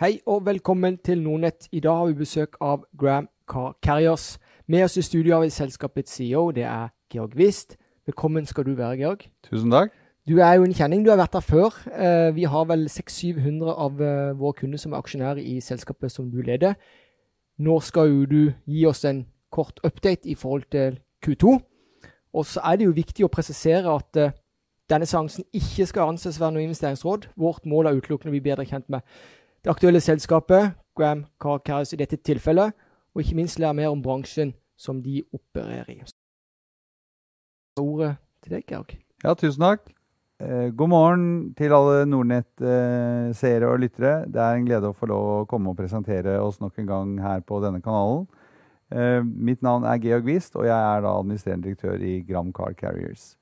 Hei og velkommen til Nordnett. I dag har vi besøk av Gram Car Carriers. Med oss i studio har vi selskapets CEO, det er Georg Wist. Velkommen skal du være, Georg. Tusen takk. Du er jo en kjenning, du har vært der før. Eh, vi har vel 600-700 av eh, våre kunder som er aksjonærer i selskapet som du leder. Nå skal jo du gi oss en kort update i forhold til Q2. Og så er det jo viktig å presisere at uh, denne seansen ikke skal anses være noe investeringsråd. Vårt mål er utelukkende å bli bedre kjent med det aktuelle selskapet, Gram Car Carriers i dette tilfellet, og ikke minst lære mer om bransjen som de opererer i. Ordet til deg, Georg. Ja, tusen takk. Eh, god morgen til alle Nordnett-seere eh, og lyttere. Det er en glede å få lov å komme og presentere oss nok en gang her på denne kanalen. Eh, mitt navn er Georg Wist, og jeg er da administrerende direktør i Gram Car Carriers.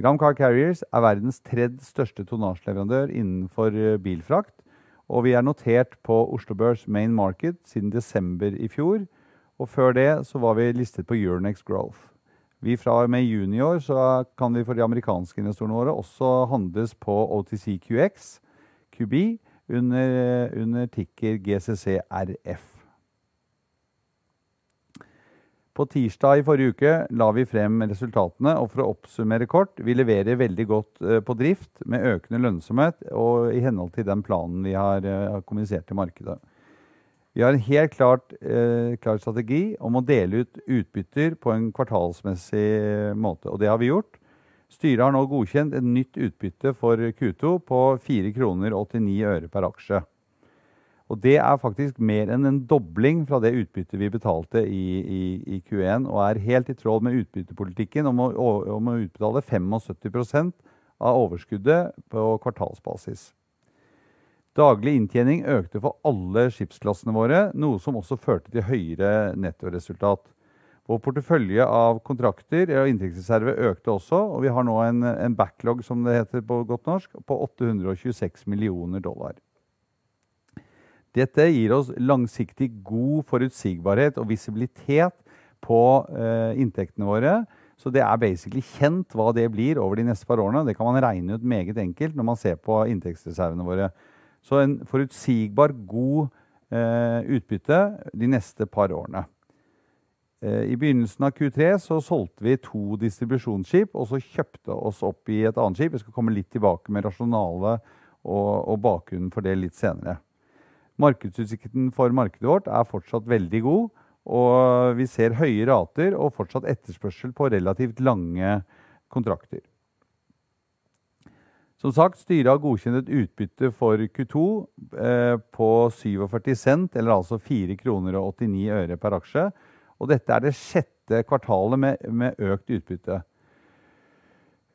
Gram Car Carriers er verdens tredje største tonnasjeleverandør innenfor bilfrakt. Og vi er notert på Oslo Børs Main Market siden desember i fjor. Og før det så var vi listet på Euronex Growth. Vi fra og med juni i år så kan vi for de amerikanske investorene våre også handles på OTC QX, QB, under, under ticker GCCRF. På tirsdag i forrige uke la vi frem resultatene, og for å oppsummere kort Vi leverer veldig godt eh, på drift med økende lønnsomhet og i henhold til den planen vi har, eh, kommunisert til markedet. Vi har en helt klart, eh, klar strategi om å dele ut utbytter på en kvartalsmessig måte, og det har vi gjort. Styret har nå godkjent et nytt utbytte for Q2 på 4 kroner 89 øre per aksje. Og det er faktisk mer enn en dobling fra det utbyttet vi betalte i, i, i Q1, og er helt i tråd med utbyttepolitikken om å, om å utbetale 75% av overskuddet på kvartalsbasis. Daglig inntjening økte for alle skipsklassene våre, noe som også førte til høyere nettoresultat. Vår portefølje av kontrakter og inntektsreserve økte også, og vi har nå en, en backlog som det heter på godt norsk, på 826 millioner dollar. Dette gir oss langsiktig god forutsigbarhet og visibilitet på eh, inntektene våre. Så det er basically kjent hva det blir over de neste par årene. Det kan man regne ut meget enkelt når man ser på inntektsreservene våre. Så en forutsigbar, god eh, utbytte de neste par årene. Eh, I begynnelsen av Q3 så solgte vi to distribusjonsskip, og så kjøpte oss opp i et annet skip. Jeg skal komme litt tilbake med rasjonale og, og bakgrunnen for det litt senere. Markedsutsikten for markedet vårt er fortsatt veldig god. Og vi ser høye rater og fortsatt etterspørsel på relativt lange kontrakter. Som sagt, Styret har godkjent et utbytte for Q2 eh, på 47 cent, eller altså 4 kroner og 89 øre per aksje. Og dette er det sjette kvartalet med, med økt utbytte.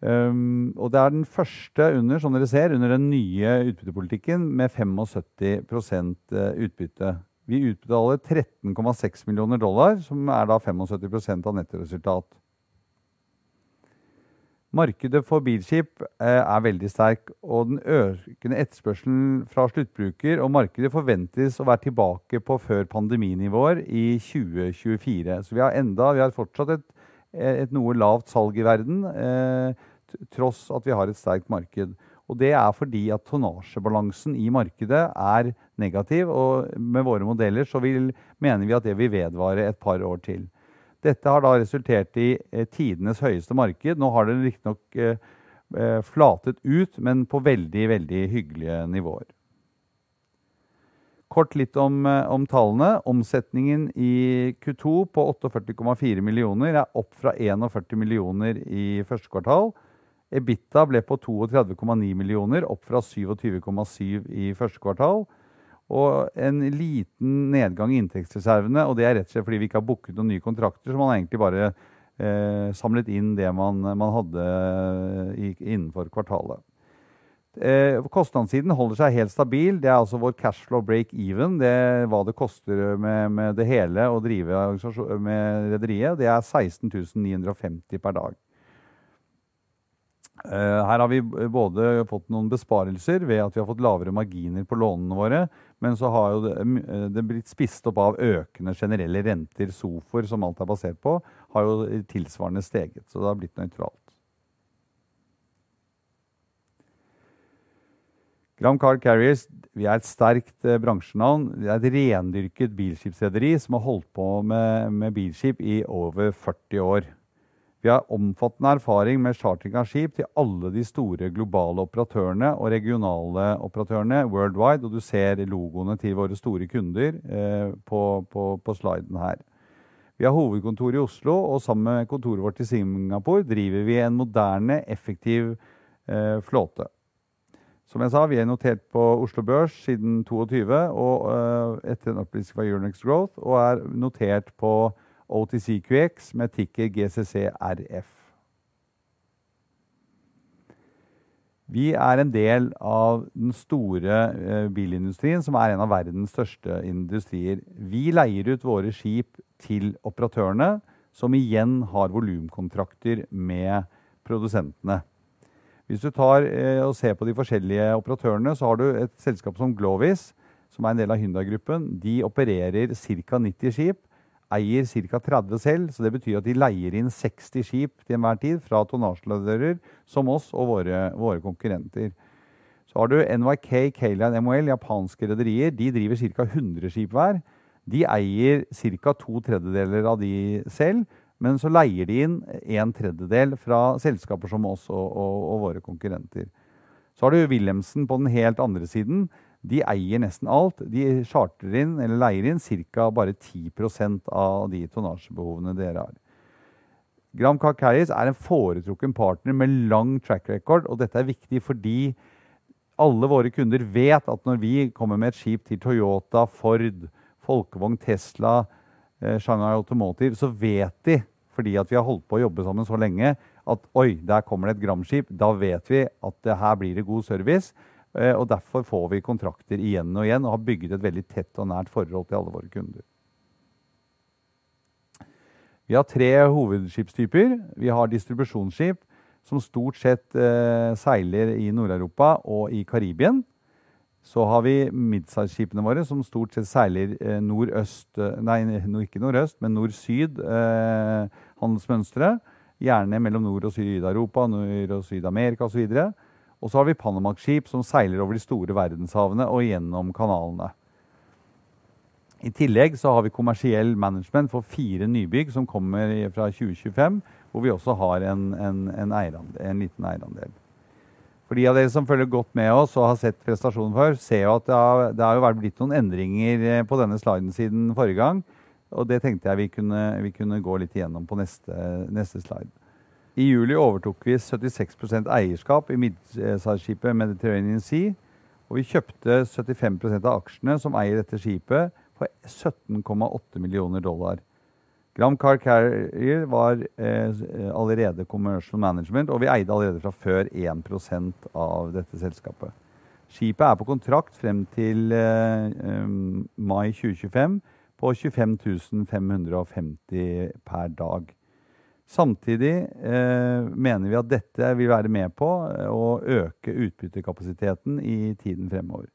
Um, og det er den første under som dere ser, under den nye utbyttepolitikken med 75 eh, utbytte. Vi utbetaler 13,6 millioner dollar, som er da 75% av nettoresultat. Markedet for bilskip eh, er veldig sterk, og den økende etterspørselen fra sluttbruker og markedet forventes å være tilbake på før pandeminivåer i 2024. Så vi har enda, vi har fortsatt et Eh, et noe lavt salg i verden, eh, tross at vi har et sterkt marked. Og det er fordi at tonnasjebalansen i markedet er negativ. Og med våre modeller så vil, mener vi at det vil vedvare et par år til. Dette har da resultert i eh, tidenes høyeste marked. Nå har det riktignok eh, eh, flatet ut, men på veldig, veldig hyggelige nivåer. Kort litt om, eh, om, tallene. Omsetningen i Q2 på 48,4 millioner er opp fra 41 millioner i første kvartal. Ebitda ble på 32,9 millioner, opp fra 27,7 i første kvartal. Og en liten nedgang i inntektsreservene, og det er rett og slett fordi vi ikke har booket noen nye kontrakter, så man har egentlig bare eh, samlet inn det man, man hadde i, innenfor kvartalet. Eh, kostnadssiden holder seg helt stabil. Det er altså vår cashflow break even. Det er hva det koster med, med det hele å drive med rederiet. Det er 16 950 per dag. Eh, her har vi både fått noen besparelser ved at vi har fått lavere marginer på lånene våre, men så har jo det, eh, det blitt spist opp av økende generelle renter. SOFOR, som alt er basert på, har jo tilsvarende steget. Så det har blitt nøytralt. Gram Car Carriers vi er et sterkt eh, bransjenavn. Det er et rendyrket bilskipsrederi som har holdt på med, med bilskip i over 40 år. Vi har omfattende erfaring med charting av skip til alle de store globale operatørene og regionale operatørene worldwide. Og du ser logoene til våre store kunder eh, på, på, på sliden her. Vi har hovedkontor i Oslo, og sammen med kontoret vårt i Singapore driver vi en moderne, effektiv eh, flåte. Som jeg sa, Vi er notert på Oslo Børs siden 2022 og uh, etter en opplysning fra Euronex Growth, og er notert på OTCQX med ticker GCCRF. Vi er en del av den store uh, bilindustrien, som er en av verdens største industrier. Vi leier ut våre skip til operatørene, som igjen har volumkontrakter med produsentene. Hvis du tar eh, og ser på de forskjellige operatørene, så har du et selskap som Glovis, som er en del av Hyundai-gruppen. De opererer ca. 90 skip, eier ca. 30 selv. så Det betyr at de leier inn 60 skip til enhver tid fra tonnasjeleverandører som oss og våre, våre, konkurrenter. Så har du NYK, Kayline, MOL, japanske rederier. De driver ca. 100 skip hver. De eier ca. to tredjedeler av de selv. Men så leier de inn en tredjedel fra selskaper som oss og, og, og våre konkurrenter. Så har du Wilhelmsen på den helt andre siden. De eier nesten alt. De charter inn, eller leier inn ca. bare 10% av de tonnasjebehovene dere har. Gram Car er en foretrukken partner med lang track record, og dette er viktig fordi alle våre kunder vet at når vi kommer med et skip til Toyota, Ford, Folkevogn, Tesla, eh, Shanghai Automotive, så vet de, fordi at vi har holdt på å jobbe sammen så lenge, at oi, der kommer det et Gram-skip. Da vet vi at her blir det god service. Eh, og Derfor får vi kontrakter igjen og igjen og har bygget et veldig tett og nært forhold til alle våre kunder. Vi har tre hovedskipstyper. Vi har distribusjonsskip, som stort sett eh, seiler i Nord-Europa og i Karibien. Så har vi midsize-skipene våre, som stort sett seiler eh, nordøst eh, Nei, ikke nordøst, men nord-syd eh, handelsmønstre. Gjerne mellom Nord- og Syd-Europa, Nord- og Syd-Amerika osv. Og så har vi Panamax-skip som seiler over de store verdenshavene og gjennom kanalene. I tillegg så har vi kommersiell management for fire nybygg som kommer fra 2025, hvor vi også har en, en, en, en liten eierandel. For de av dere som følger godt med oss og har sett prestasjonen før, ser jo at det har, det har jo blitt noen endringer eh, på denne sliden siden forrige gang. Og det tenkte jeg vi kunne, vi kunne gå litt igjennom på neste, neste, slide. I juli overtok vi 76% eierskap i middelskipet Mediterranean Sea. Og vi kjøpte 75% av aksjene som eier dette skipet, for 17,8 millioner dollar. Gram Car Carrier var eh, allerede commercial management, og vi eide allerede fra før 1% av dette selskapet. Skipet er på kontrakt frem til eh, um, mai 2025 på 25 550 per dag. Samtidig eh, mener vi at dette vil være med på eh, å øke utbyttekapasiteten i tiden fremover.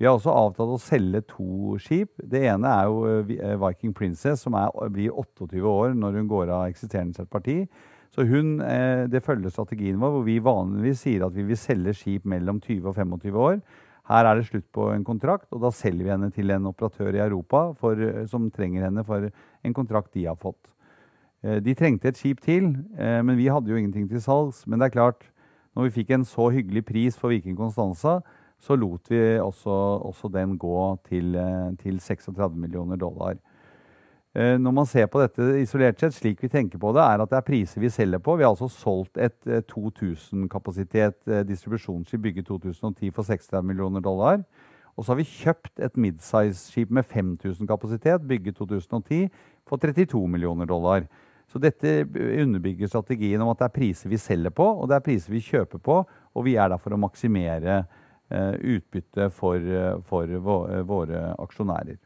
Vi har også avtalt å selge to skip. Det ene er jo eh, eh, Viking Princess, som er, blir 28 år når hun går av eksisterende parti. Så hun, eh, Det følger strategien vår, hvor vi vanligvis sier at vi vil selge skip mellom 20 og 25 år. Her er det slutt på en kontrakt, og da selger vi henne til en operatør i Europa for, som trenger henne for en kontrakt de har fått. De trengte et skip til, men vi hadde jo ingenting til salgs. Men det er klart, når vi fikk en så hyggelig pris for Viking Constanza, så lot vi også, også den gå til, eh, til, 36 millioner dollar. Eh, når man ser på dette isolert sett, slik vi tenker på det, er at det er priser vi selger på. Vi har altså solgt et 2000-kapasitet eh, distribusjonsskip bygget 2010 for 36 millioner dollar. Og så har vi kjøpt et midsize-skip med 5000 kapasitet, bygget 2010, for 32 millioner dollar. Så dette underbygger strategien om at det er priser vi selger på, og det er priser vi kjøper på, og vi er der for å maksimere Eh, utbytte for, eh, for eh, våre aksjonærer.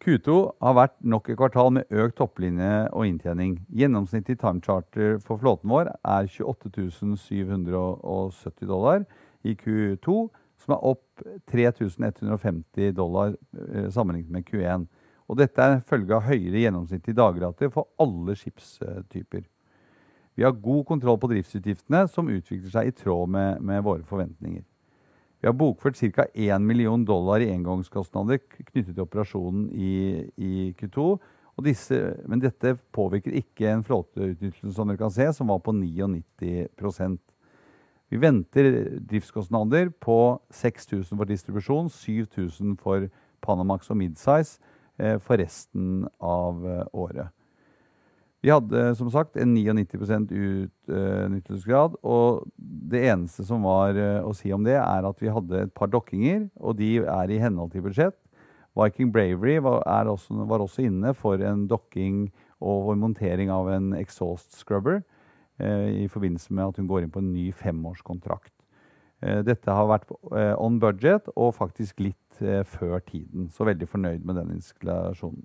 Q2 har vært nok et kvartal med økt topplinje og inntjening. Gjennomsnittlig timecharter for flåten vår er 28.770 dollar i Q2, som er opp 3150 dollar sammenlignet med Q1. Og dette er følge av høyere gjennomsnittlig dagrater for alle skipstyper. Vi har god kontroll på driftsutgiftene, som utvikler seg i tråd med, med våre forventninger. Vi har bokført ca. 1 million dollar i engangskostnader knyttet til operasjonen i, i Q2. Disse, men dette påvirker ikke en flåteutnyttelse som dere kan se, som var på 99% Vi venter driftskostnader på 6000 for distribusjon, 7000 for Panamax og Midsize for resten av eh, året. Vi hadde som sagt en 99% utnyttelsesgrad. Og det eneste som var eh, å si om det, er at vi hadde et par dokkinger, og de er i henhold til budsjett. Viking Bravery var også, var også inne for en dokking og montering av en exhaust scrubber eh, i forbindelse med at hun går inn på en ny femårskontrakt. Eh, dette har vært eh, on budget og faktisk litt eh, før tiden. Så veldig fornøyd med den installasjonen.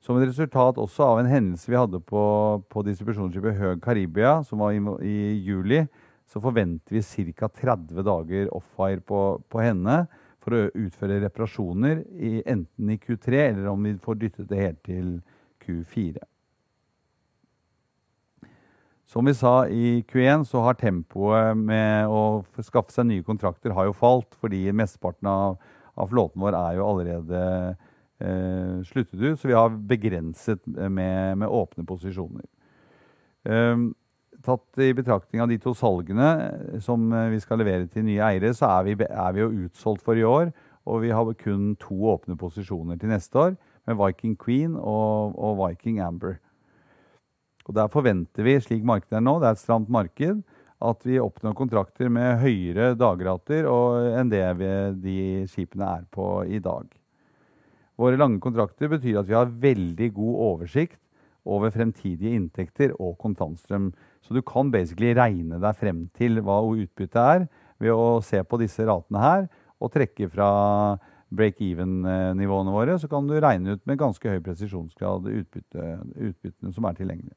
Som et resultat også av en hendelse vi hadde på, på distribusjonsskipet Høg Karibia, som var i, i, juli, så forventer vi ca. 30 dager off-fire på, på, henne for å utføre reparasjoner i, enten i Q3 eller om vi får dyttet det helt til Q4. Som vi sa i Q1, så har tempoet med å skaffe seg nye kontrakter har jo falt, fordi mesteparten av, av flåten vår er jo allerede eh, sluttet ut, så vi har begrenset med, med åpne posisjoner. Eh, tatt i betraktning av de to salgene eh, som eh, vi skal levere til nye eiere, så er vi, er vi, jo utsolgt for i år. Og vi har kun to åpne posisjoner til neste år, med Viking Queen og, og Viking Amber. Og Der forventer vi, slik markedet er nå, det er et stramt marked, at vi oppnår kontrakter med høyere dagrater enn det vi, de skipene er på i dag. Våre lange kontrakter betyr at vi har veldig god oversikt over fremtidige inntekter og kontantstrøm. Så du kan basically regne deg frem til hva utbyttet er ved å se på disse ratene her og trekke fra break-even-nivåene våre. Så kan du regne ut med ganske høy presisjonsgrad utbytte, utbyttene som er tilgjengelige.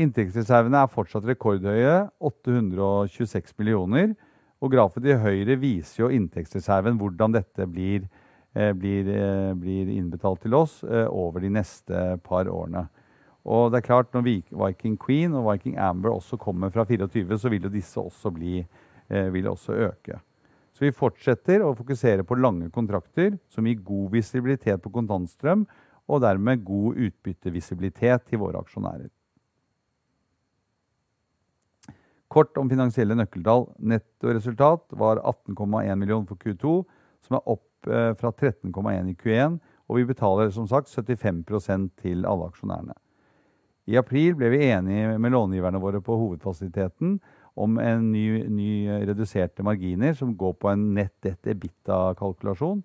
Inntektsreservene er fortsatt rekordhøye, 826 millioner. Og grafen til høyre viser jo inntektsreserven, hvordan dette blir Eh, blir, eh, blir, innbetalt til oss eh, over de neste par årene. Og det er klart, Når Viking Queen og Viking Amber også kommer fra 24, så vil jo disse også, bli, vil også øke. Så vi fortsetter å fokusere på lange kontrakter som gir god visibilitet på kontantstrøm, og dermed god utbyttevisibilitet til våre aksjonærer. Kort om finansielle nøkkeltall. Nettoresultat var 18,1 millioner for Q2, som er opp Eh, fra 13,1 i Q1, og vi betaler som sagt 75% til alle aksjonærene. I april ble vi enige med långiverne våre på hovedfasiliteten om en ny, ny reduserte marginer som går på en nett debt ebita-kalkulasjon.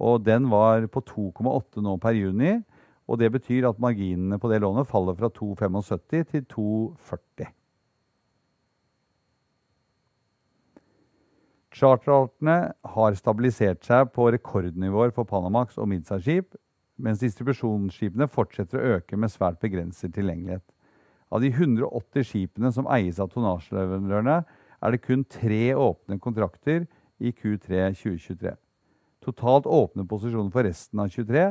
Og den var på 2,8 nå per juni. Og det betyr at marginene på det lånet faller fra 2,75 til 2,40. Charterartene har stabilisert seg på rekordnivåer for Panamax og Midsa-skip, mens distribusjonsskipene fortsetter å øke med svært begrenset tilgjengelighet. Av de 180 skipene som eies av tonnasjeleverandørene, er det kun tre åpne kontrakter i Q3 2023. Totalt åpne posisjoner for resten av 2023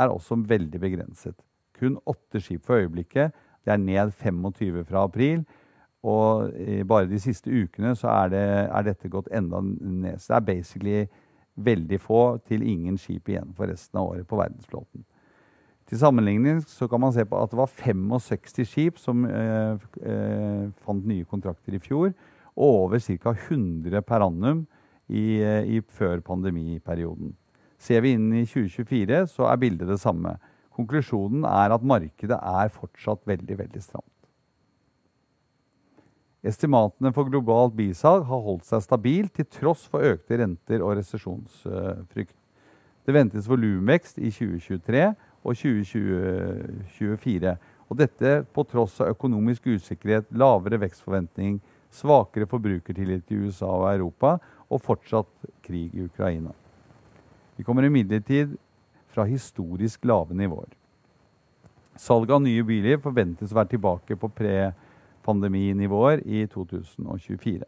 er også veldig begrenset. Kun åtte skip for øyeblikket. Det er ned 25 fra april. Og bare de siste ukene så er, det, er dette gått enda ned. Så det er basically veldig få til ingen skip igjen for resten av året på verdensflåten. Til sammenligning så kan man se på at det var 65 skip som eh, eh, fant nye kontrakter i fjor, og over ca. 100 per annum i, eh, i før pandemiperioden. Ser vi inn i 2024, så er bildet det samme. Konklusjonen er at markedet er fortsatt veldig, veldig stramt. Estimatene for globalt bisalg har holdt seg stabilt til tross for økte renter og resesjonsfrykt. Det ventes volumvekst i 2023 og 2024. Og dette på tross av økonomisk usikkerhet, lavere vekstforventning, svakere forbrukertillit i USA og Europa og fortsatt krig i Ukraina. Vi kommer imidlertid fra historisk lave nivåer. Salget av nye biler forventes å være tilbake på pre- pandeminivåer i 2024.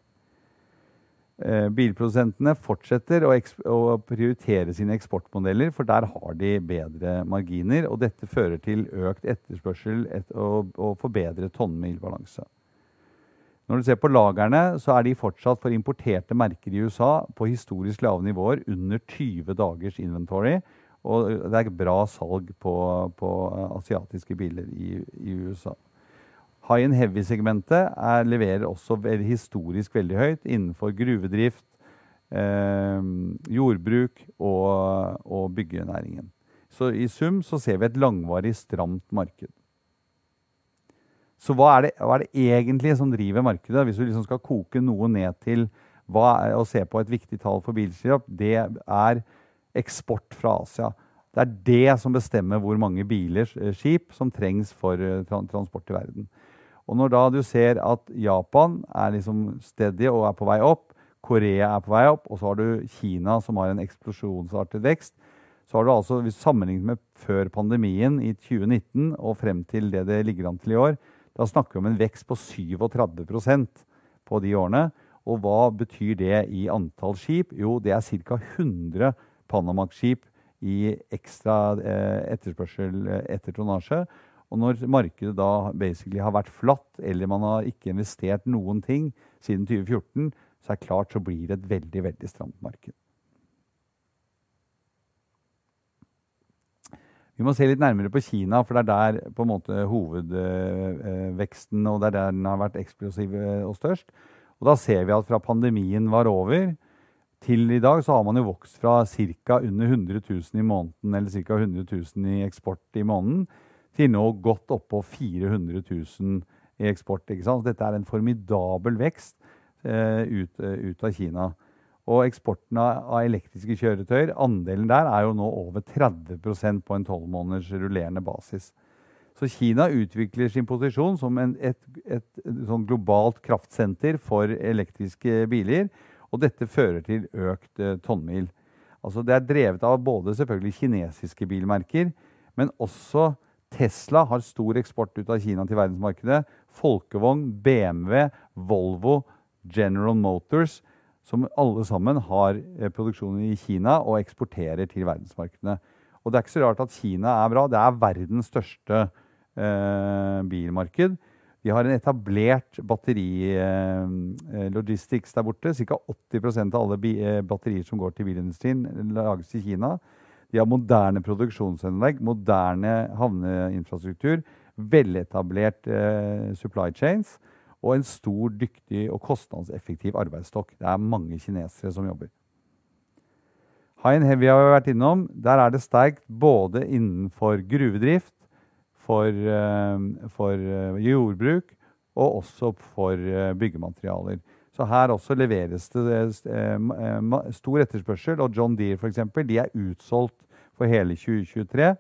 Eh, bilprodusentene fortsetter å, å, prioritere sine eksportmodeller, for der har de bedre marginer. Og dette fører til økt etterspørsel et, og, og forbedret tonnmilbalanse. Når du ser på lagrene, så er de fortsatt for importerte merker i USA på historisk lave nivåer, under 20 dagers inventory. Og det er bra salg på, på asiatiske biler i, i USA. High and heavy-segmentet leverer også historisk veldig høyt innenfor gruvedrift, eh, jordbruk og, og, byggenæringen. Så i sum så ser vi et langvarig stramt marked. Så hva er, det, hva er det egentlig som driver markedet? Hvis du liksom skal koke noe ned til hva er, å se på et viktig tall for bilskip, det er eksport fra Asia. Det er det som bestemmer hvor mange biler, eh, skip, som trengs for eh, transport i verden. Og når da du ser at Japan er liksom steady og er på vei opp, Korea er på vei opp, og så har du Kina som har en eksplosjonsartet vekst, så har du altså, hvis sammenlignet med før pandemien i 2019 og frem til det det ligger an til i år, da snakker vi om en vekst på 37% på de årene. Og hva betyr det i antall skip? Jo, det er ca. 100 Panamax-skip i ekstra eh, etterspørsel eh, etter tonnasje. Og når markedet da basically har vært flatt, eller man har ikke investert noen ting siden 2014, så er det klart så blir det et veldig, veldig stramt marked. Vi må se litt nærmere på Kina, for det er der på en måte hovedveksten og det er der den har vært eksplosiv og størst. Og da ser vi at fra pandemien var over til i dag, så har man jo vokst fra ca. under 100 000 i måneden, eller ca. 100 000 i eksport i måneden, til nå godt oppå 400 000 i eksport. Dette er en formidabel vekst eh, ut, uh, ut, av Kina. Og eksporten av, elektriske kjøretøyer, andelen der er jo nå over 30% på en tolv måneders rullerende basis. Så Kina utvikler sin posisjon som en, et, et, et sånn globalt kraftsenter for elektriske biler. Og dette fører til økt eh, tonnmil. Altså det er drevet av både selvfølgelig kinesiske bilmerker, men også Tesla har stor eksport ut av Kina til verdensmarkedet. Folkevogn, BMW, Volvo, General Motors, som alle sammen har eh, produksjon i Kina og eksporterer til verdensmarkedene. Og Det er ikke så rart at Kina er bra. Det er verdens største eh, bilmarked. De har en etablert batterilogistics eh, der borte. Ca. 80% av alle eh, batterier som går til bilindustrien, lages i Kina. De har moderne produksjonsanlegg, moderne havneinfrastruktur, veletablert eh, supply chains og en stor, dyktig og kostnadseffektiv arbeidsstokk. Det er mange kinesere som jobber. And Heavy har vi vært innom. Der er det sterkt både innenfor gruvedrift, for, eh, for eh, jordbruk og også for eh, byggematerialer. Så her også leveres det stor etterspørsel. Og John Deere eksempel, de er utsolgt for hele 2023.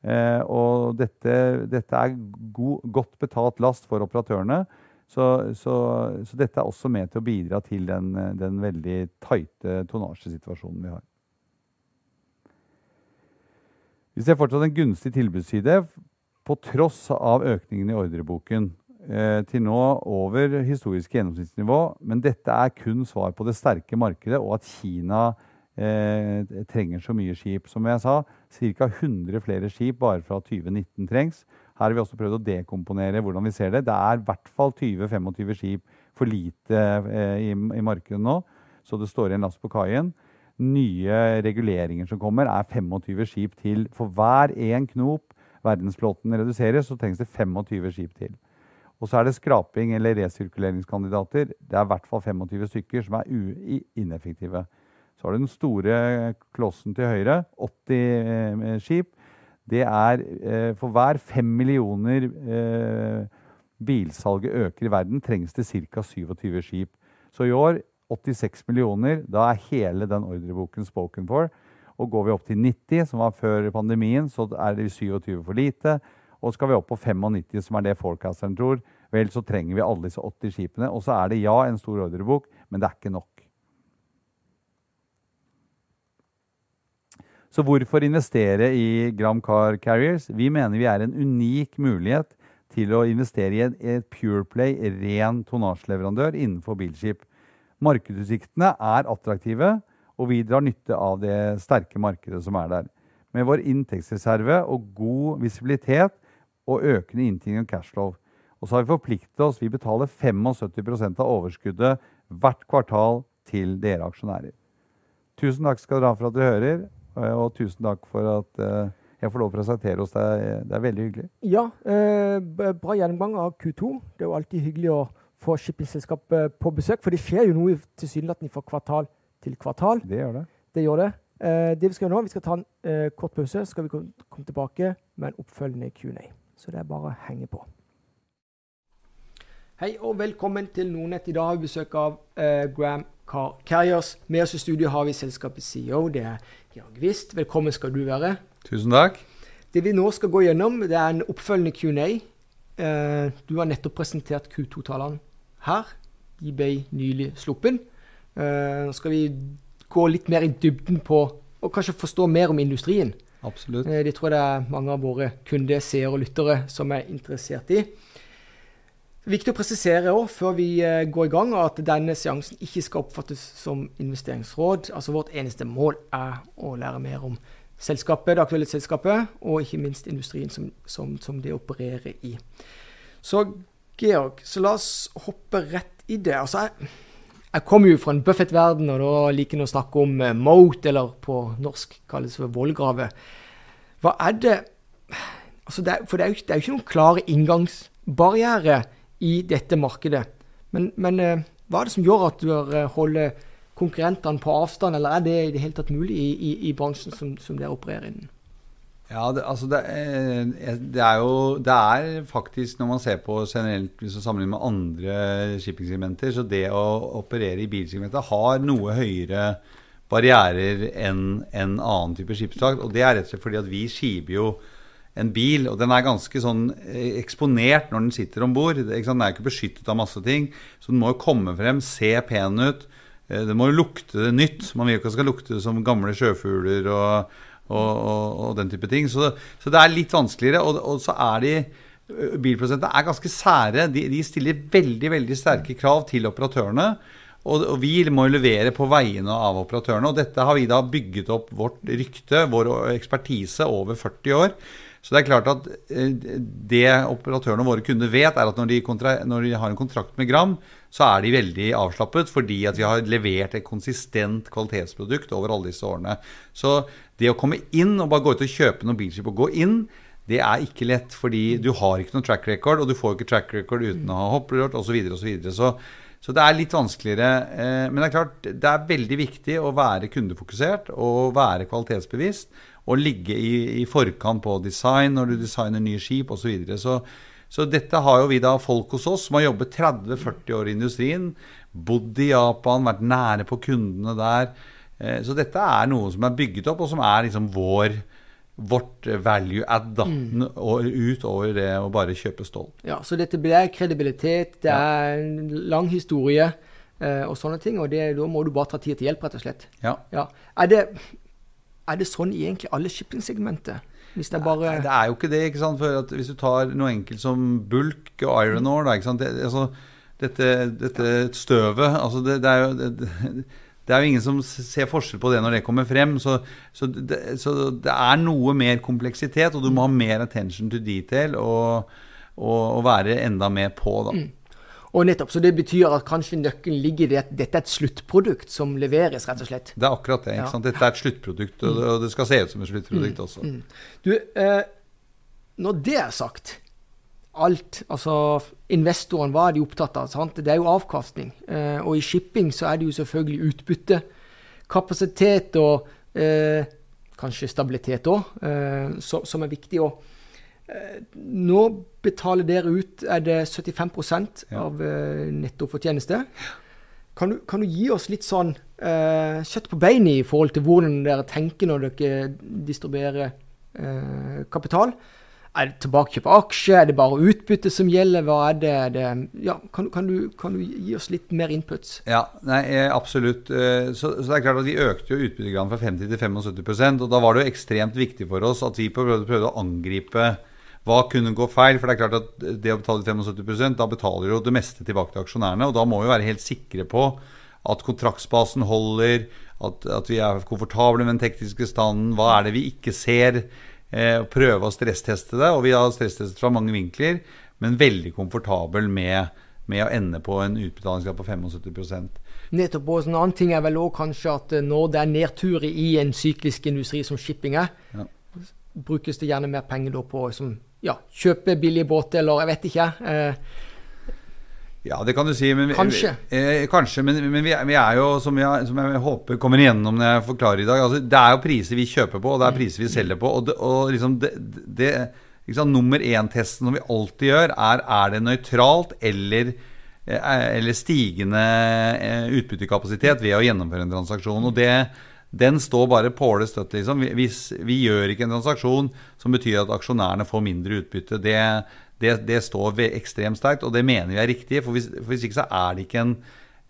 Eh, og dette, dette er god, godt betalt last for operatørene. Så, så, så, dette er også med til å bidra til den, den veldig tighte tonnasjesituasjonen vi har. Vi ser fortsatt en gunstig tilbudsside på tross av økningen i ordreboken eh, til nå over historisk gjennomsnittsnivå. Men dette er kun svar på det sterke markedet og at Kina eh, trenger så mye skip. Som jeg sa, ca. 100 flere skip bare fra 2019 trengs. Her har vi også prøvd å dekomponere hvordan vi ser det. Det er i hvert fall 20-25 skip for lite eh, i, i, markedet nå, så det står igjen last på kaien. Nye reguleringer som kommer, er 25 skip til. For hver én knop verdensflåten reduseres, så trengs det 25 skip til. Og så er det skraping eller resirkuleringskandidater. Det er i hvert fall 25 stykker som er ineffektive. Så har du den store klossen til høyre, 80 eh, skip. Det er eh, For hver fem millioner eh, bilsalget øker i verden, trengs det ca. 27 skip. Så i år 86 millioner. Da er hele den ordreboken spoken for. Og går vi opp til 90, som var før pandemien, så er det 27 for lite. Og skal vi opp på 95, som er det forecasteren tror, vel, så trenger vi alle disse 80 skipene. Og så er det ja, en stor ordrebok, men det er ikke nok. Så hvorfor investere i Gram Car Carriers? Vi mener vi er en unik mulighet til å investere i et Pureplay ren tonnasjeleverandør innenfor bilskip. Markedsutsiktene er attraktive, og vi drar nytte av det sterke markedet som er der. Med vår inntektsreserve og god visibilitet og økende inntjening og cashflow. Og så har vi forpliktet oss. Vi betaler 75% av overskuddet hvert kvartal til dere aksjonærer. Tusen takk skal dere ha for at dere hører, og tusen takk for at uh, jeg får lov å presentere oss. Det er, det er veldig hyggelig. Ja, eh, bra gjennomgang av Q2. Det er jo alltid hyggelig å få shippingselskap på besøk, for det skjer jo noe tilsynelatende fra kvartal til kvartal. Det gjør det. Det gjør det. Eh, det Vi skal gjøre nå, vi skal ta en eh, kort pause, så skal vi komme tilbake med en oppfølgende Q&A. Så det er bare å henge på. Hei og velkommen til Nordnett. I dag har vi besøk av eh, Graham Car Carriers. Med oss i studio har vi selskapets CEO. Det er Georg Wist. Velkommen skal du være. Tusen takk. Det vi nå skal gå gjennom, det er en oppfølgende Q&A. Eh, du har nettopp presentert Q2-tallene her. De ble nylig sluppet. Eh, nå skal vi gå litt mer i dybden på og kanskje forstå mer om industrien. Absolutt. Eh, det tror jeg det er mange av våre kunder, seere og lyttere som er interessert i. Viktig å presisere også, før vi eh, går i gang, at denne seansen ikke skal oppfattes som investeringsråd. Altså Vårt eneste mål er å lære mer om selskapet, det aktuelle selskapet, og ikke minst industrien som, som, som det opererer i. Så Georg, så la oss hoppe rett i det. Altså, jeg jeg kommer jo fra en Buffett-verden, og da liker jeg å snakke om uh, moat, eller på norsk kalles det vollgrave. Hva er det altså det For det er, jo, det er jo ikke noen klare inngangsbarriere i dette markedet. Men, men uh, hva er det som gjør at du uh, holder konkurrentene på avstand, eller er det i det hele tatt mulig i, i, i bransjen som, som dere opererer innen? Ja, det, altså det, eh, det, er jo Det er faktisk, når man ser på generelt hvis man sammenligner med andre shippingsegmenter, så det å operere i bilsegmentet har noe høyere barrierer enn en annen type skipsfrakt. Og det er rett og slett fordi at vi skiver jo en bil, og den er ganske sånn eh, eksponert når den sitter om bord. Den er ikke beskyttet av masse ting, så den må jo komme frem, se pen ut. Eh, det må jo lukte nytt. Man vil jo ikke at det skal lukte som gamle sjøfugler og og, og, og den type ting. Så, så, det er litt vanskeligere. Og, så er de Bilprodusentene er ganske sære. De, de, stiller veldig veldig sterke krav til operatørene. Og, vi må levere på vegne av operatørene. Og dette har vi da bygget opp vårt rykte, vår ekspertise, over 40 år. Så det er klart at det operatørene våre kunder vet, er at når de, når de har en kontrakt med Gram, så er de veldig avslappet fordi at vi har levert et konsistent kvalitetsprodukt over alle disse årene. Så det å komme inn og bare gå ut og kjøpe noen bilskip og gå inn, det er ikke lett, fordi du har ikke noen track record, og du får ikke track record uten å ha hopprørt osv. Så, videre, og så, så så det er litt vanskeligere. Eh, men det er klart, det er veldig viktig å være kundefokusert og være kvalitetsbevisst. Og ligge i, i forkant på design når du designer nye skip osv. Så, videre. så Så dette har jo vi da folk hos oss som har jobbet 30-40 år i industrien. Bodd i Japan, vært nære på kundene der. Eh, så dette er noe som er bygget opp, og som er liksom vår, vårt value add da, mm. utover det å bare kjøpe stål. Ja, Så dette blir kredibilitet, det er en lang historie eh, og sånne ting. Og det, da må du bare ta tid til hjelp, rett og slett. Ja. ja. Er, det, er, det, sånn i egentlig alle shippingsegmenter? Hvis det, bare Nei, det er jo ikke det. ikke sant? For Hvis du tar noe enkelt som bulk og iron ore da, ikke sant? Det, altså, dette, dette, støvet altså det, det er jo det, det er jo ingen som ser forskjell på det når det kommer frem. Så, så, det, så, det, er noe mer kompleksitet, og du må ha mer attention to detail og, og, og være enda mer på, da. Mm. Og nettopp, Så det betyr at kanskje nøkkelen ligger i at dette er et sluttprodukt som leveres, rett og slett? Det er akkurat det. ikke ja. sant? Dette er et sluttprodukt, og det skal se ut som et sluttprodukt mm. også. Mm. Du, eh, når det er sagt alt. Altså investoren, hva er de opptatt av? Sant? Det er jo avkastning. Eh, og i shipping så er det jo selvfølgelig utbytte. Kapasitet og eh, kanskje stabilitet òg, eh, som er viktig. Og, eh, nå betaler dere ut er det 75 ja. av eh, nettofortjeneste. Kan du, kan du, gi oss litt sånn eh, kjøtt på beinet i forhold til hvordan dere tenker når dere distribuerer kapital? Er det tilbakekjøp av aksjer? Er det bare utbytte som gjelder? Hva er det? Er det ja, kan, kan, du, kan, du, gi oss litt mer inputs? Ja, nei, eh, absolutt. Eh, så, så, det er klart at Vi økte jo utbyttegraden fra 50 til 75% og Da var det jo ekstremt viktig for oss at vi prøvde, prøvde å angripe hva kunne gå feil. For det er klart at det å betale 75% da betaler jo det meste tilbake til aksjonærene. Og da må vi være helt sikre på at kontraktsbasen holder, at, at, vi er komfortable med den tekniske standen. Hva er det vi ikke ser? Eh, prøve å stressteste det. Og vi har stresstestet fra mange vinkler, men veldig komfortabel med, med å ende på en utbetalingsgrad på 75 Nettopp. Og en annen ting er vel også kanskje at eh, når det er nedtur i en syklisk industri som shipping er, ja. brukes det gjerne mer penger på som, ja, kjøpe billige båter, eller jeg vet ikke. Eh, ja, det kan du si. Men, kanskje. Eh, kanskje, men, men vi, er, vi, er, jo, som jeg, som jeg, håper kommer igjennom når jeg forklarer i dag altså, Det er jo priser vi kjøper på, og det er priser vi selger på. Og, det, og liksom det, det liksom, Nummer én-testen som vi alltid gjør, er er det nøytralt eller, eh, eller stigende eh, utbyttekapasitet ved å gjennomføre en transaksjon. Og det, den står bare påle støtt. Liksom. Vi, vi, gjør ikke en transaksjon som betyr at aksjonærene får mindre utbytte. Det, det, det står ekstremt sterkt, og det mener vi er riktig. For hvis, for hvis, ikke så er det ikke en,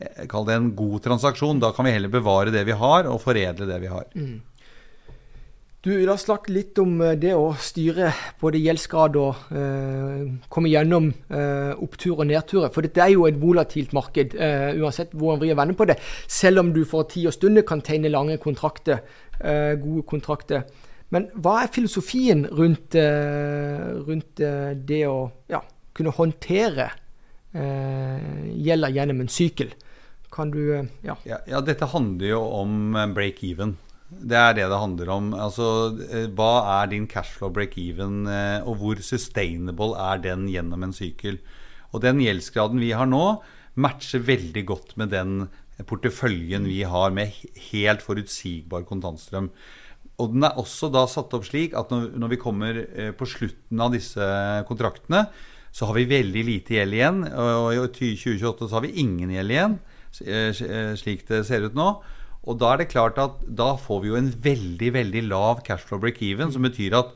eh, en god transaksjon. Da kan vi heller bevare det vi har, og foredle det vi har. Mm. Du, La oss snakke litt om eh, det å styre både gjeldsgrad og eh, komme gjennom eh, opptur og nedturer. For dette er jo et volatilt marked, eh, uansett hvordan vrir vender på det. Selv om du for tid og stunder kan tegne lange kontrakter, eh, gode kontrakter. Men hva er filosofien rundt, uh, rundt det å ja, kunne håndtere gjelda gjennom en sykkel? Kan du ja. ja. ja. dette handler jo om break even. Det er det det handler om. Altså, hva er din cashflow break even, og hvor sustainable er den gjennom en sykkel? Og den gjeldsgraden vi har nå, matcher veldig godt med den porteføljen vi har med helt forutsigbar kontantstrøm. Og den er også da satt opp slik at når, vi kommer eh, på slutten av disse kontraktene, så har vi veldig lite gjeld igjen. Og i 2028 så har vi ingen gjeld igjen, eh, eh, slik det ser ut nå. Og da er det klart at da får vi jo en veldig, veldig lav cashflow break-even, som betyr at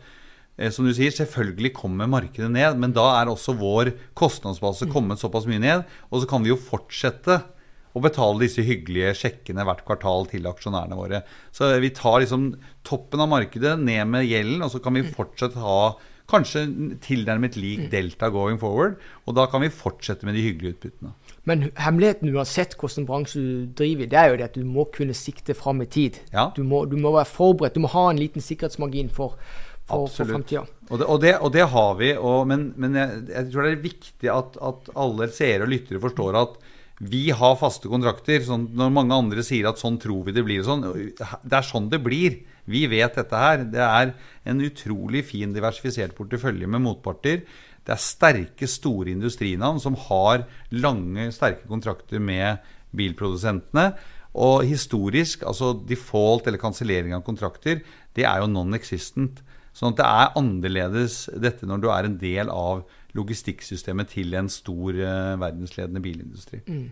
som du sier, selvfølgelig kommer markedet ned, men da er også vår kostnadsbase kommet såpass mye ned. Og så kan vi jo fortsette å betale disse hyggelige sjekkene hvert kvartal til aksjonærene våre. Så vi tar liksom toppen av markedet ned med gjelden, og så kan vi fortsatt ha kanskje tilnærmet lik delta going forward. Og da kan vi fortsette med de hyggelige utbyttene. Men hemmeligheten uansett hvilken bransje du driver i, det er jo det at du må kunne sikte fram i tid. Ja. Du, må, du, må, være forberedt. Du må ha en liten sikkerhetsmargin for, for, for framtida. Og, og, og, det har vi. Og, men, men jeg, jeg, tror det er viktig at, at alle seere og lyttere forstår at vi har faste kontrakter. Sånn, når mange andre sier at sånn tror vi det blir, sånn, det er sånn det blir. Vi vet dette her. Det er en utrolig fin diversifisert portefølje med motparter. Det er sterke, store industrinavn som har lange, sterke kontrakter med bilprodusentene. Og historisk, altså default eller kansellering av kontrakter, det er jo non-existent. Sånn at det er annerledes dette når du er en del av logistikksystemet til en stor uh, verdensledende bilindustri. Mm.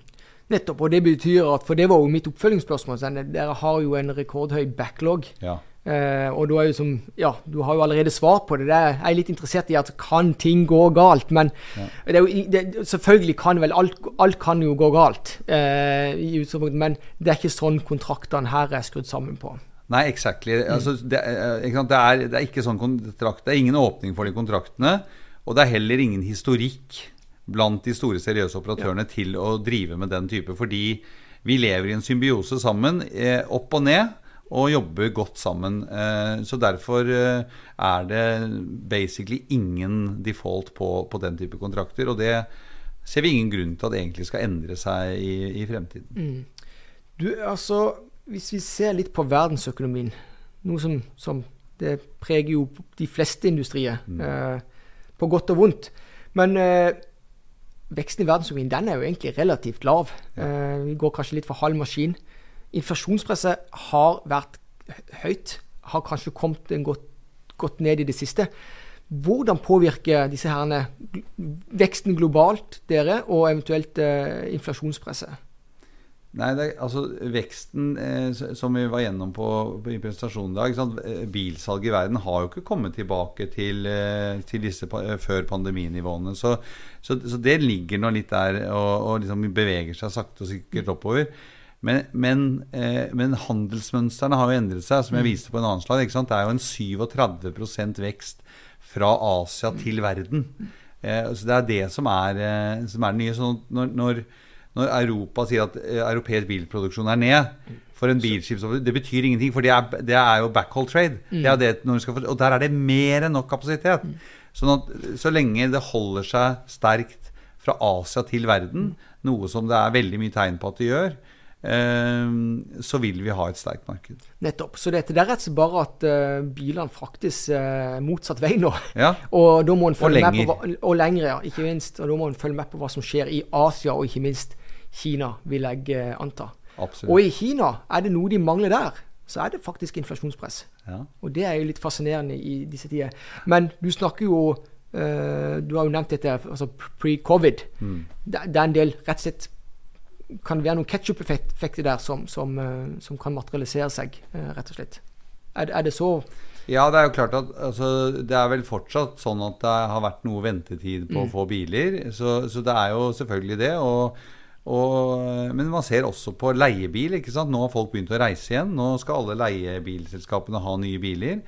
Nettopp, og det betyr at, for det var jo mitt oppfølgingsspørsmål, dere har jo en rekordhøy backlog. Ja. Eh, og du, som, ja, du har jo allerede svar på det. det er, jeg er litt interessert i at kan ting gå galt? Men ja. det jo, det, selvfølgelig kan vel alt, alt kan jo gå galt, uh, men det er ikke sånn kontraktene her er skrudd sammen på. Nei, exactly. Mm. Altså, det, det, er, det, er, ikke sånn kontrakt, det er ingen åpning for de kontraktene. Og det er heller ingen historikk blant de store, seriøse operatørene ja. til å drive med den type. Fordi vi lever i en symbiose sammen, eh, opp og ned, og jobber godt sammen. Eh, så derfor eh, er det basically ingen default på, på, den type kontrakter. Og det ser vi ingen grunn til at det egentlig skal endre seg i, i fremtiden. Mm. Du, altså, hvis vi ser litt på verdensøkonomien, noe som, som det preger jo de fleste industrier. Mm. På godt og vondt. Men veksten i verdensøkonomien den er jo egentlig relativt lav. Ja. vi går kanskje litt for halv maskin. Inflasjonspresset har vært høyt. Har kanskje kommet godt, godt ned i det siste. Hvordan påvirker disse herrene veksten globalt dere, og eventuelt eh, inflasjonspresset? Nei, det, altså Veksten eh, som vi var gjennom på, på i presentasjonen i dag sant? Bilsalget i verden har jo ikke kommet tilbake til, eh, til disse eh, før pandeminivåene. Så, så, så, det ligger nå litt der og, og liksom beveger seg sakte og sikkert oppover. Men, men, eh, men, handelsmønstrene har jo endret seg, som jeg mm. viste på en annen slag. Det er jo en 37% vekst fra Asia til verden. Eh, så Det er det som er, som er det nye. Så når, når når Europa sier at eh, europeisk bilproduksjon er ned for en bilskipsoppfører, det betyr ingenting, for det er, det er jo backhold trade. Det er det når skal, og der er det mer enn nok kapasitet. Sånn at så lenge det holder seg sterkt fra Asia til verden, noe som det er veldig mye tegn på at det gjør, eh, så vil vi ha et sterkt marked. Nettopp. Så dette det er rett og slett bare at uh, bilene fraktes uh, motsatt vei nå. Ja, Og da må en følge og lenger. på hva, og lenger, ja, ikke minst. Og da må en følge med på hva som skjer i Asia, og ikke minst Kina, vil jeg eh, anta. absolutt. Og i Kina, er det noe de mangler der, så er det faktisk inflasjonspress. Ja. Og det er jo litt fascinerende i disse tider. Men du snakker jo eh, Du har jo nevnt dette altså pre-covid. Mm. Det, det er en del rett og slett Kan det være noen ketsjup-effekter der som, som, eh, som kan materialisere seg, rett og slett. Er, det- er det så Ja, det er jo klart at altså, det er vel fortsatt sånn at det har vært noe ventetid på å få biler. Så, så det er jo selvfølgelig det. Og, og, men man ser også på leiebil. ikke sant? Nå har folk begynt å reise igjen. Nå skal alle leiebilselskapene ha nye biler.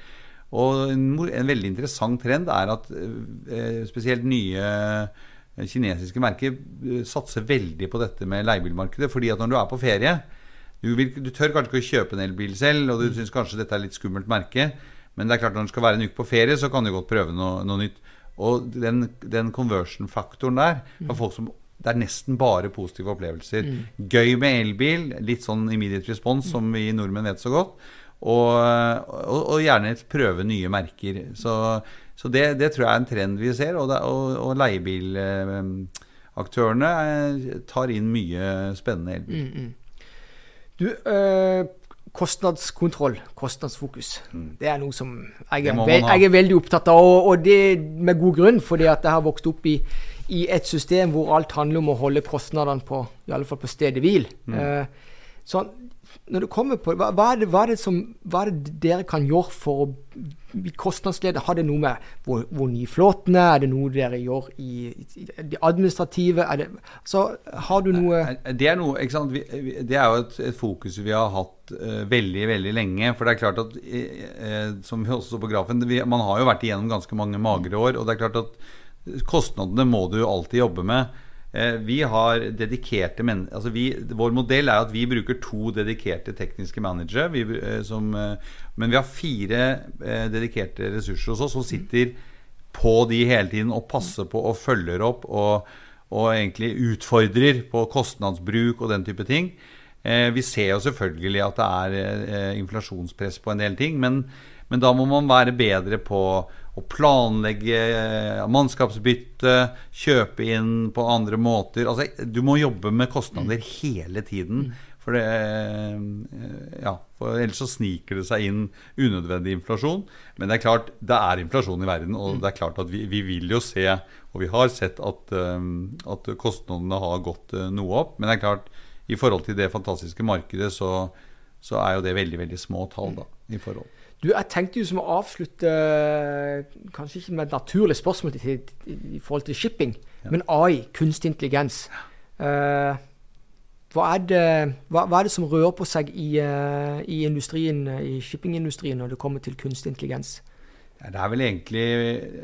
Og en, en veldig interessant trend er at eh, spesielt nye eh, kinesiske merker eh, satser veldig på dette med leiebilmarkedet. fordi at når du er på ferie du, vil, du tør kanskje ikke å kjøpe en elbil selv, og du syns kanskje dette er litt skummelt merke. Men det er klart når du skal være en uke på ferie, så kan du godt prøve noe, noe nytt. Og den, den conversion-faktoren der for folk som Det er nesten bare positive opplevelser. Gøy med elbil, litt sånn immediate response, som vi nordmenn vet så godt. Og, og, og gjerne prøve nye merker. Så, så det, det tror jeg er en trend vi ser. Og, det, og, og leiebilaktørene eh, tar inn mye spennende elbil. Du, øh, kostnadskontroll, kostnadsfokus, det er noe som jeg er, ve jeg er veldig opptatt av. Og det med god grunn, fordi at jeg har vokst opp i, i et system hvor alt handler om å holde kostnadene på, i alle fall på stedet hvil. Eh, så når det kommer på, hva, hva, er det, hva, er det som, hva er det dere kan gjøre for å bli kostnadsleder? Har det noe med hvor, hvor ny flåten er? Er det noe dere gjør i, i det administrative? Er det, så har du noe Det er, noe, ikke sant? Vi, vi- det er jo et, et fokus vi har hatt uh, veldig veldig lenge. For det er klart at, eh, som vi også så på grafen, vi, man har jo vært igjennom ganske mange magre år. Og det er klart at kostnadene må du jo alltid jobbe med. Eh, Vi har dedikerte altså vi, Vår modell er at vi bruker to dedikerte tekniske managere. Eh, eh, men vi har fire dedikerte ressurser hos som sitter på de hele tiden og passer på og følger opp og, og egentlig utfordrer på kostnadsbruk og den type ting. Vi ser jo selvfølgelig at det er inflasjonspress på en del ting, men, men da må man være bedre på å planlegge eh, mannskapsbytte, kjøpe inn på andre måter. Altså, du må jobbe med kostnader hele tiden. For, det, eh, ja, for ellers så sniker det seg inn unødvendig inflasjon. Men det er klart, det er inflasjon i verden, og det er klart at vi, vi vil jo se, og vi har sett at, eh, at kostnadene har gått noe opp. Men det er klart, i forhold til det fantastiske markedet, så, så er jo det veldig, veldig små tall da, i forhold. Du, jeg tenkte jo som å avslutte Kanskje ikke med et naturlig spørsmål til, til, i forhold til shipping, men AI, kunstig intelligens. Uh, hva, er det, hva, hva er det som rører på seg i, eh, i industrien, i shippingindustrien når det kommer til kunstig intelligens? Det er vel egentlig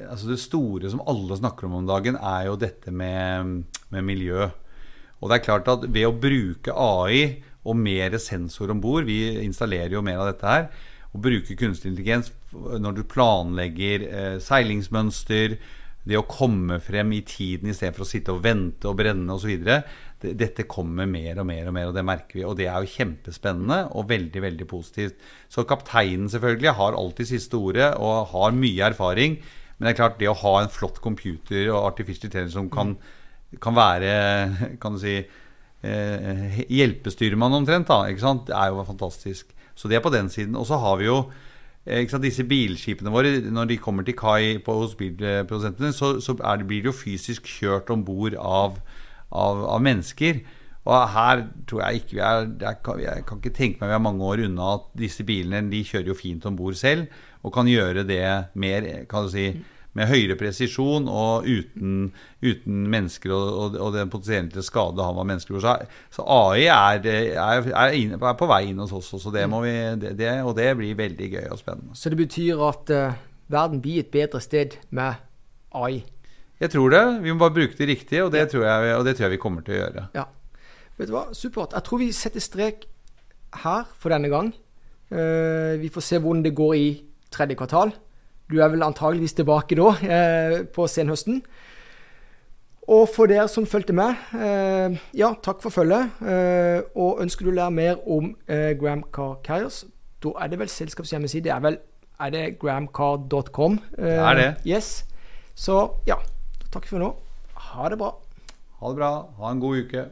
altså Det store som alle snakker om om dagen, er jo dette med, med miljø. Og det er klart at ved å bruke AI og mer sensor om bord Vi installerer jo mer av dette her. Å bruke kunstig intelligens når du planlegger eh, seilingsmønster, det å komme frem i tiden istedenfor å sitte og vente og brenne osv. Det, dette kommer mer og mer og mer, og det merker vi. Og det er jo kjempespennende og veldig veldig positivt. Så kapteinen selvfølgelig har alltid siste ordet og har mye erfaring. Men det er klart, det å ha en flott computer og artificial intelligence som kan, kan være kan du si, eh, hjelpestyrmann omtrent, da, ikke sant? det er jo fantastisk. Så det er på den siden. Og så har vi jo eh, ikke sant, disse bilskipene våre, når de kommer til kai på, hos bilprodusentene, så, så det, blir de jo fysisk kjørt om bord av, av, av mennesker. Og her tror jeg ikke vi er jeg kan, jeg kan ikke tenke meg vi er mange år unna at disse bilene de kjører jo fint om bord selv, og kan gjøre det mer kan du si, med høyere presisjon og uten, uten mennesker og, og, og den potensielle skade han var mennesker for. Så, så AI er, er, er, inn, er på vei inn hos oss, også, det må vi, det, det, og det blir veldig gøy og spennende. Så det betyr at uh, verden blir et bedre sted med AI. Jeg tror det. Vi må bare bruke det riktig, og det, tror, jeg, og det tror jeg vi kommer til å gjøre. Ja. Vet du hva, supert. Jeg tror vi setter strek her for denne gang. Uh, vi får se hvordan det går i tredje kvartal. Du er vel antageligvis tilbake da, eh, på senhøsten. Og for dere som fulgte med, eh, ja, takk for følget. Eh, og ønsker du å lære mer om eh, Gram Car Carriers, da er det vel selskapshjemmeside. Det er vel er det gramcar.com? Det er det. Yes. Så ja, takk for nå. Ha det bra. Ha det bra. Ha en god uke.